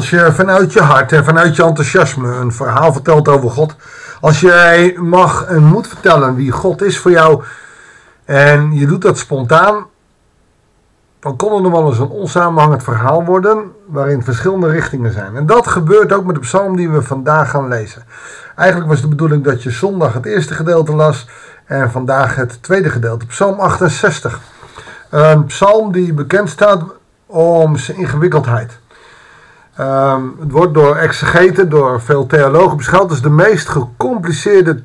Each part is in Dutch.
Als je vanuit je hart en vanuit je enthousiasme een verhaal vertelt over God. Als jij mag en moet vertellen wie God is voor jou. En je doet dat spontaan. Dan kon er nog wel eens een onsamenhangend verhaal worden. Waarin verschillende richtingen zijn. En dat gebeurt ook met de psalm die we vandaag gaan lezen. Eigenlijk was de bedoeling dat je zondag het eerste gedeelte las. En vandaag het tweede gedeelte. Psalm 68. Een psalm die bekend staat om zijn ingewikkeldheid. Ehm, het wordt door exegeten, door veel theologen beschouwd als de meest gecompliceerde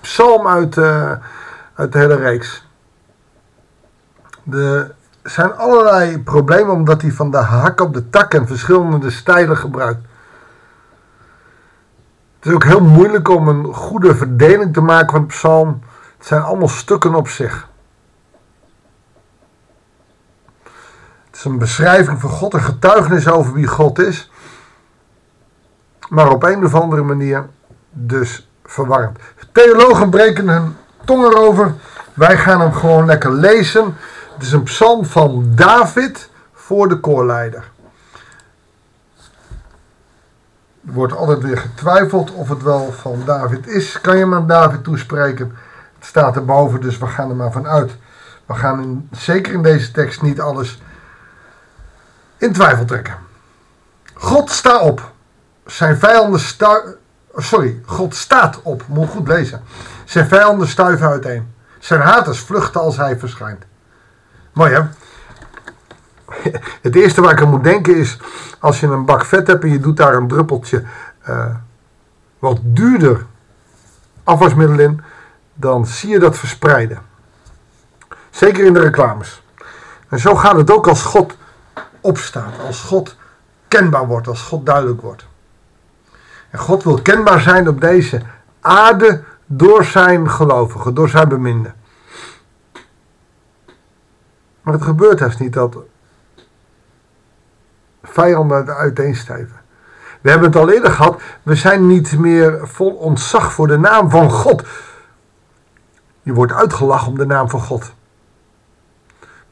psalm uit, uh, uit de hele reeks. Er zijn allerlei problemen omdat hij van de hak op de tak en verschillende stijlen gebruikt. Het is ook heel moeilijk om een goede verdeling te maken van de psalm. Het zijn allemaal stukken op zich. Een beschrijving van God, een getuigenis over wie God is. Maar op een of andere manier dus verwarrend. Theologen breken hun tong erover. Wij gaan hem gewoon lekker lezen. Het is een psalm van David voor de koorleider. Er wordt altijd weer getwijfeld of het wel van David is. Kan je hem aan David toespreken? Het staat erboven, dus we gaan er maar van uit. We gaan zeker in deze tekst niet alles in twijfel trekken. God sta op. Zijn vijanden stu Sorry, God staat op. Moet goed lezen. Zijn vijanden stuiven uiteen. Zijn haters vluchten als hij verschijnt. Mooi hè? Het eerste waar ik aan moet denken is... als je een bak vet hebt en je doet daar een druppeltje... Uh, wat duurder afwasmiddel in... dan zie je dat verspreiden. Zeker in de reclames. En zo gaat het ook als God opstaat. Als God kenbaar wordt, als God duidelijk wordt. En God wil kenbaar zijn op deze aarde door zijn gelovigen, door zijn beminden. Maar het gebeurt haast niet dat vijanden uiteenstijven. We hebben het al eerder gehad, we zijn niet meer vol ontzag voor de naam van God. Je wordt uitgelachen om de naam van God.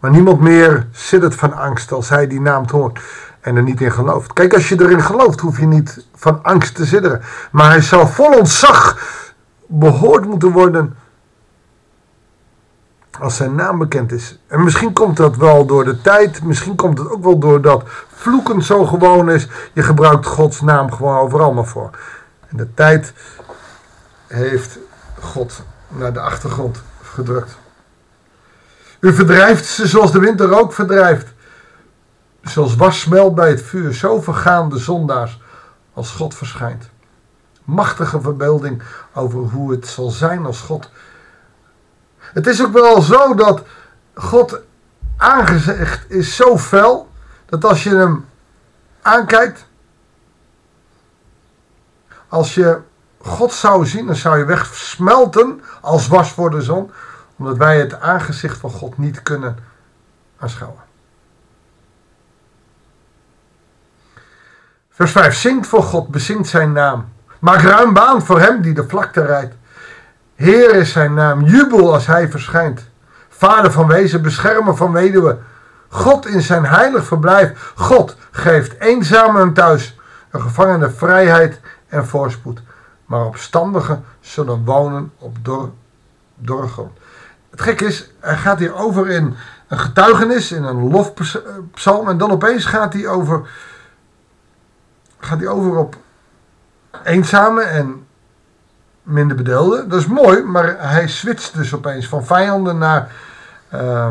Maar niemand meer het van angst als hij die naam hoort en er niet in gelooft. Kijk, als je erin gelooft, hoef je niet van angst te zitteren. Maar hij zal vol ontzag behoord moeten worden als zijn naam bekend is. En misschien komt dat wel door de tijd, misschien komt het ook wel doordat vloeken zo gewoon is. Je gebruikt Gods naam gewoon overal maar voor. En de tijd heeft God naar de achtergrond gedrukt. U verdrijft ze zoals de winter ook verdrijft. Zoals was smelt bij het vuur, zo vergaan de zondaars als God verschijnt. Machtige verbeelding over hoe het zal zijn als God. Het is ook wel zo dat God aangezicht is zo fel dat als je hem aankijkt, als je God zou zien, dan zou je wegsmelten als was voor de zon omdat wij het aangezicht van God niet kunnen aanschouwen. Vers 5. Zingt voor God, bezingt zijn naam. Maak ruim baan voor hem die de vlakte rijdt. Heer is zijn naam, jubel als hij verschijnt. Vader van wezen, beschermer van weduwe. God in zijn heilig verblijf. God geeft eenzamen een thuis. Een gevangene vrijheid en voorspoed. Maar opstandigen zullen wonen op dor, dorre grond. Het gekke is, hij gaat hier over in een getuigenis, in een lofpsalm. En dan opeens gaat hij over, gaat hij over op eenzame en minder bedeelden. Dat is mooi, maar hij switcht dus opeens van vijanden naar uh,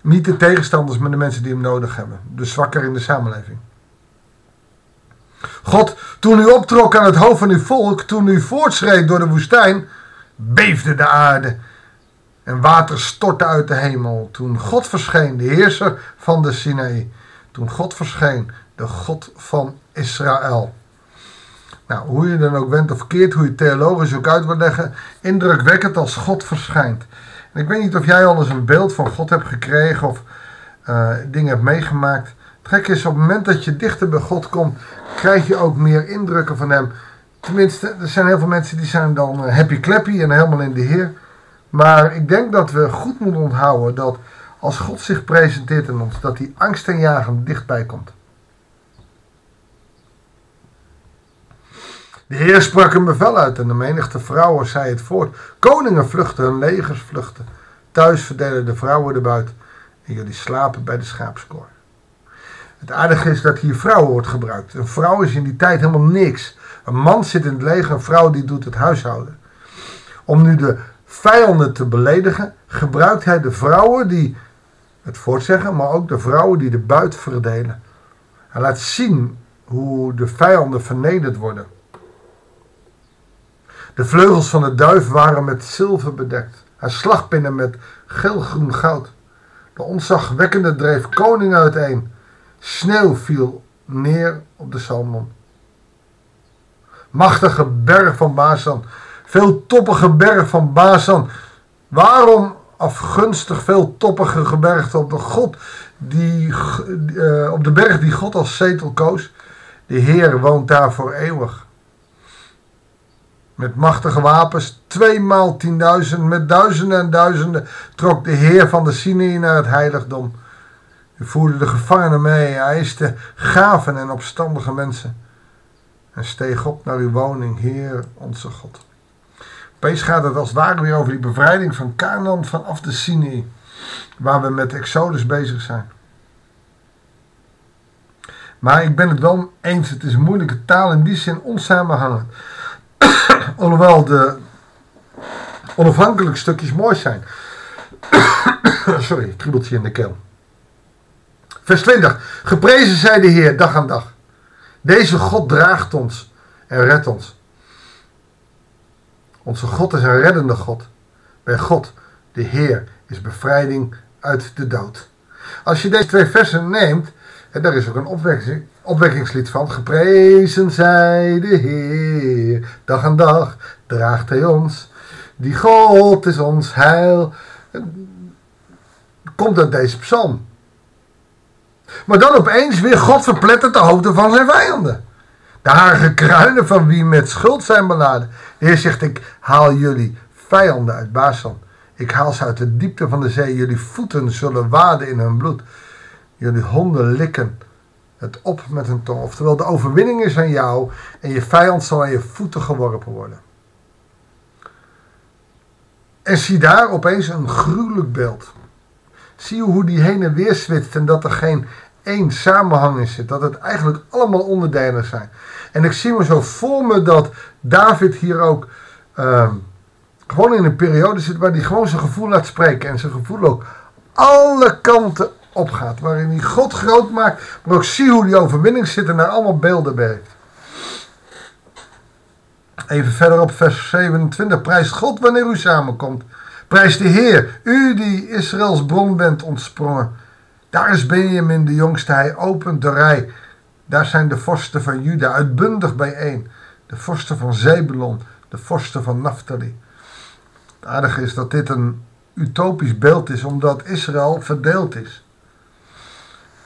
niet de tegenstanders, maar de mensen die hem nodig hebben. De zwakker in de samenleving. God, toen u optrok aan het hoofd van uw volk, toen u voortschreed door de woestijn, beefde de aarde en water stortte uit de hemel. Toen God verscheen, de heerser van de Sinaï. Toen God verscheen, de God van Israël. Nou, hoe je dan ook bent of keert, hoe je theologisch ook uit wil leggen, indrukwekkend als God verschijnt. En ik weet niet of jij al eens een beeld van God hebt gekregen of uh, dingen hebt meegemaakt. Het gekke is, op het moment dat je dichter bij God komt, krijg je ook meer indrukken van Hem. Tenminste, er zijn heel veel mensen die zijn dan eh, happy clappy en helemaal in de Heer. Maar ik denk dat we goed moeten onthouden dat als God zich presenteert in ons, dat die angstaanjagend dichtbij komt. De Heer sprak een bevel uit en de menigte vrouwen zei het voort. Koningen vluchten, hun legers vluchten. Thuis verdelen de vrouwen de en jullie slapen bij de schaapskoor. Het aardige is dat hier vrouwen wordt gebruikt. Een vrouw is in die tijd helemaal niks. Een man zit in het leger, een vrouw die doet het huishouden. Om nu de vijanden te beledigen, gebruikt hij de vrouwen die het voortzeggen, maar ook de vrouwen die de buit verdelen. Hij laat zien hoe de vijanden vernederd worden. De vleugels van de duif waren met zilver bedekt. Haar slagpinnen met geel-groen goud. De ontzagwekkende dreef koning uiteen. Sneeuw viel neer op de Salmon. Machtige berg van Basan. Veel toppige berg van Basan. Waarom afgunstig veel toppige gebergte op de, God die, uh, op de berg die God als zetel koos? De Heer woont daar voor eeuwig. Met machtige wapens, tweemaal tienduizend, met duizenden en duizenden, trok de Heer van de Sinai naar het heiligdom. Hij voerde de gevangenen mee, hij eiste gaven en opstandige mensen. En steeg op naar uw woning, Heer onze God. Opeens gaat het als het ware weer over die bevrijding van Canaan vanaf de Sinai, waar we met Exodus bezig zijn. Maar ik ben het wel eens, het is een moeilijke taal in die zin onsamenhangend. Alhoewel de onafhankelijke stukjes mooi zijn. Sorry, kriebeltje in de keel. Vers 20. Geprezen zij de Heer dag aan dag. Deze God draagt ons en redt ons. Onze God is een reddende God. Bij God, de Heer, is bevrijding uit de dood. Als je deze twee versen neemt, en daar is ook een opwekking, opwekkingslied van. Geprezen zij de Heer, dag aan dag draagt hij ons. Die God is ons heil. Komt uit deze psalm. Maar dan opeens weer God verplettert de hoofden van zijn vijanden. De harige kruinen van wie met schuld zijn beladen. De Heer zegt, ik haal jullie vijanden uit Basan. Ik haal ze uit de diepte van de zee. Jullie voeten zullen waden in hun bloed. Jullie honden likken het op met hun tong. Oftewel, de overwinning is aan jou en je vijand zal aan je voeten geworpen worden. En zie daar opeens een gruwelijk beeld. Zie hoe die heen en weer zwitst en dat er geen één samenhang in zit. Dat het eigenlijk allemaal onderdelen zijn. En ik zie me zo voor me dat David hier ook uh, gewoon in een periode zit waar hij gewoon zijn gevoel laat spreken. En zijn gevoel ook alle kanten opgaat. Waarin hij God groot maakt, maar ook zie hoe die overwinning zit en naar allemaal beelden werkt. Even verder op vers 27. Prijst God wanneer u samenkomt. Prijs de Heer, u die Israëls bron bent ontsprongen. Daar is Benjamin de jongste, hij opent de rij. Daar zijn de vorsten van Juda uitbundig bijeen. De vorsten van Zebulon, de vorsten van Naphtali. Het aardige is dat dit een utopisch beeld is, omdat Israël verdeeld is.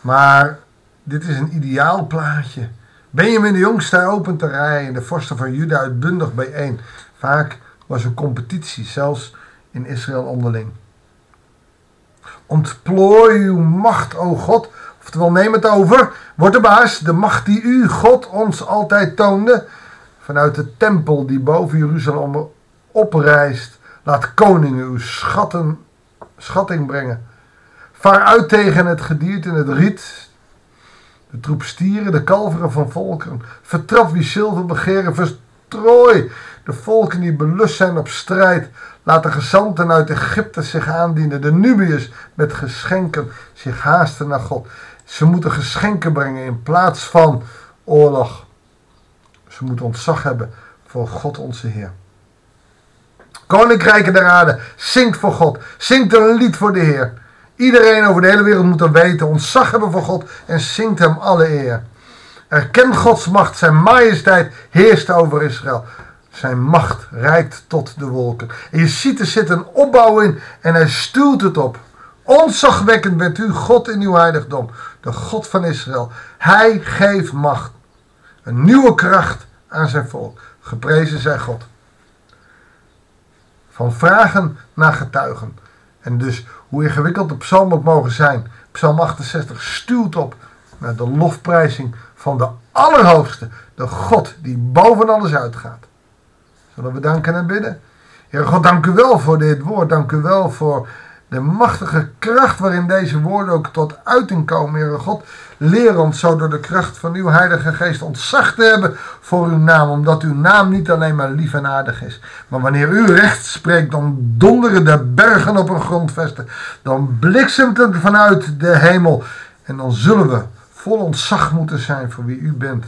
Maar dit is een ideaal plaatje. Benjamin de jongste opent de rij en de vorsten van Juda uitbundig bijeen. Vaak was er competitie, zelfs in Israël onderling. Ontplooi uw macht, o God. Oftewel, neem het over. Word de baas, de macht die u, God, ons altijd toonde. Vanuit de tempel die boven Jeruzalem oprijst. Laat koningen uw schatten, schatting brengen. Vaar uit tegen het gedierte en het riet. De troep stieren, de kalveren van volken. Vertrap wie zilver begeren, verstrooi de volken die belust zijn op strijd. Laat de gezanten uit Egypte zich aandienen. De Nubiërs met geschenken zich haasten naar God. Ze moeten geschenken brengen in plaats van oorlog. Ze moeten ontzag hebben voor God onze Heer. Koninkrijken der aarde, zingt voor God. Zingt een lied voor de Heer. Iedereen over de hele wereld moet er weten, ontzag hebben voor God en zingt hem alle eer. Erken Gods macht, zijn majesteit heerst over Israël. Zijn macht reikt tot de wolken. En je ziet er zit een opbouw in en hij stuwt het op. Ontzagwekkend bent u, God in uw heiligdom, de God van Israël. Hij geeft macht, een nieuwe kracht aan zijn volk. Geprezen zij God. Van vragen naar getuigen. En dus hoe ingewikkeld de psalm ook mogen zijn. Psalm 68 stuwt op naar de lofprijzing van de Allerhoogste, de God die boven alles uitgaat. Zullen we danken en bidden? Heer God, dank u wel voor dit woord. Dank u wel voor de machtige kracht waarin deze woorden ook tot uiting komen. Heer God, leer ons zo door de kracht van uw Heilige Geest ontzag te hebben voor uw naam. Omdat uw naam niet alleen maar lief en aardig is. Maar wanneer u recht spreekt, dan donderen de bergen op hun grondvesten. Dan bliksemt het vanuit de hemel. En dan zullen we vol ontzag moeten zijn voor wie u bent.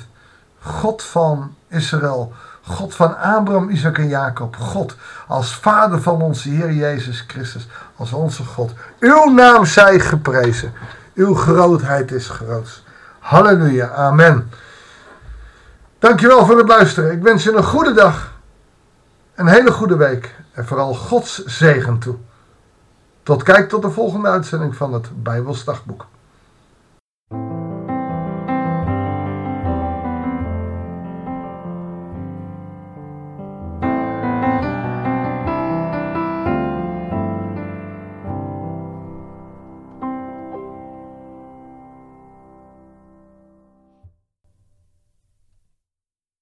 God van Israël. God van Abraham, Isaac en Jacob. God als Vader van onze Heer Jezus Christus. Als onze God. Uw naam zij geprezen. Uw grootheid is groot. Halleluja. Amen. Dankjewel voor het luisteren. Ik wens je een goede dag. Een hele goede week. En vooral Gods zegen toe. Tot kijk tot de volgende uitzending van het Bijbelsdagboek.